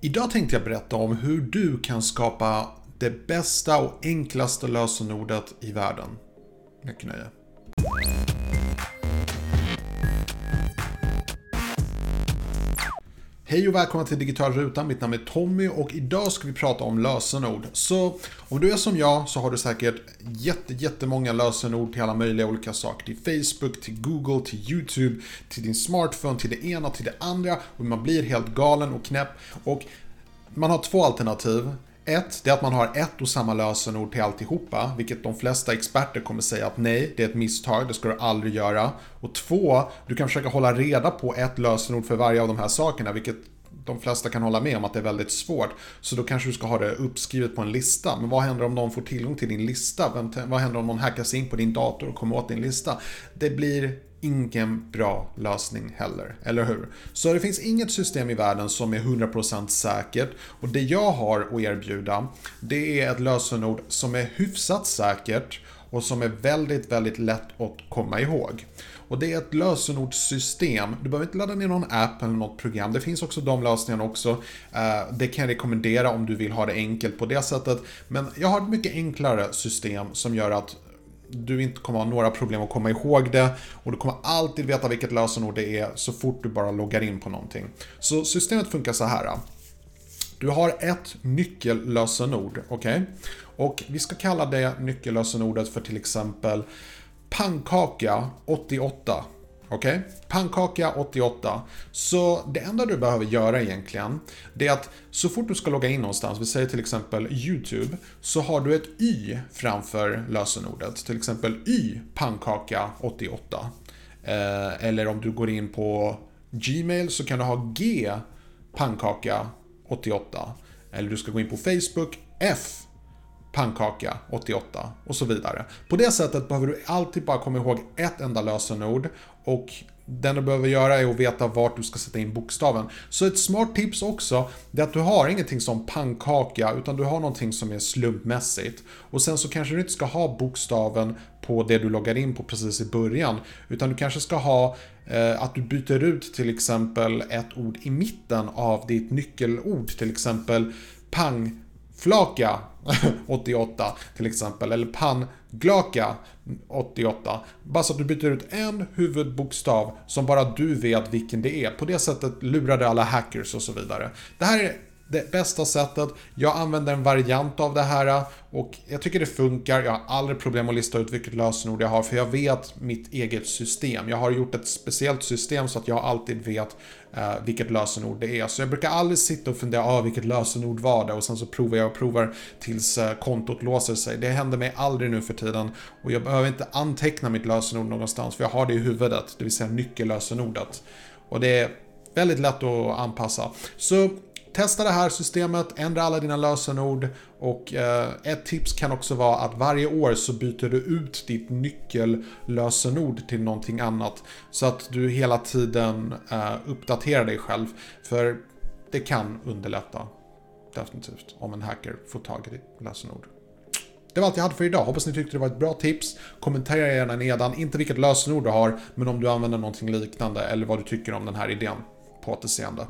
Idag tänkte jag berätta om hur du kan skapa det bästa och enklaste lösenordet i världen. Mycket nöje. Hej och välkomna till Digital Ruta. Mitt namn är Tommy och idag ska vi prata om lösenord. Så om du är som jag så har du säkert jätte, jättemånga lösenord till alla möjliga olika saker. Till Facebook, till Google, till YouTube, till din smartphone, till det ena, till det andra. Och man blir helt galen och knäpp. Och man har två alternativ. Ett, det är att man har ett och samma lösenord till alltihopa, vilket de flesta experter kommer säga att nej, det är ett misstag, det ska du aldrig göra. Och två, du kan försöka hålla reda på ett lösenord för varje av de här sakerna, vilket de flesta kan hålla med om att det är väldigt svårt. Så då kanske du ska ha det uppskrivet på en lista. Men vad händer om någon får tillgång till din lista? Vad händer om någon hackar sig in på din dator och kommer åt din lista? Det blir ingen bra lösning heller, eller hur? Så det finns inget system i världen som är 100% säkert och det jag har att erbjuda det är ett lösenord som är hyfsat säkert och som är väldigt, väldigt lätt att komma ihåg. Och det är ett lösenordssystem. Du behöver inte ladda ner någon app eller något program. Det finns också de lösningarna också. Eh, det kan jag rekommendera om du vill ha det enkelt på det sättet. Men jag har ett mycket enklare system som gör att du inte kommer ha några problem att komma ihåg det och du kommer alltid veta vilket lösenord det är så fort du bara loggar in på någonting. Så systemet funkar så här. Du har ett nyckellösenord, okej? Okay? Och vi ska kalla det nyckellösenordet för till exempel pannkaka 88. Okej? Okay? Pannkaka 88. Så det enda du behöver göra egentligen, det är att så fort du ska logga in någonstans, vi säger till exempel YouTube, så har du ett Y framför lösenordet. Till exempel Y pannkaka 88. Eh, eller om du går in på Gmail så kan du ha G pannkaka 88. Eller du ska gå in på Facebook, F pannkaka 88 och så vidare. På det sättet behöver du alltid bara komma ihåg ett enda lösenord och det du behöver göra är att veta vart du ska sätta in bokstaven. Så ett smart tips också, det är att du har ingenting som pannkaka, utan du har någonting som är slumpmässigt. Och sen så kanske du inte ska ha bokstaven på det du loggar in på precis i början, utan du kanske ska ha eh, att du byter ut till exempel ett ord i mitten av ditt nyckelord, till exempel PANGFLAKA88 till exempel, eller Panglaka 88. Bara så att du byter ut en huvudbokstav som bara du vet vilken det är. På det sättet lurar det alla hackers och så vidare. Det här är det bästa sättet. Jag använder en variant av det här och jag tycker det funkar. Jag har aldrig problem att lista ut vilket lösenord jag har för jag vet mitt eget system. Jag har gjort ett speciellt system så att jag alltid vet eh, vilket lösenord det är. Så jag brukar aldrig sitta och fundera, ah, vilket lösenord var det? Och sen så provar jag och provar tills eh, kontot låser sig. Det händer mig aldrig nu för tiden och jag behöver inte anteckna mitt lösenord någonstans för jag har det i huvudet, det vill säga nyckellösenordet. Och det är väldigt lätt att anpassa. Så Testa det här systemet, ändra alla dina lösenord och eh, ett tips kan också vara att varje år så byter du ut ditt nyckellösenord till någonting annat så att du hela tiden eh, uppdaterar dig själv. För det kan underlätta definitivt om en hacker får tag i ditt lösenord. Det var allt jag hade för idag. Hoppas ni tyckte det var ett bra tips. Kommentera gärna nedan, inte vilket lösenord du har, men om du använder någonting liknande eller vad du tycker om den här idén. På återseende.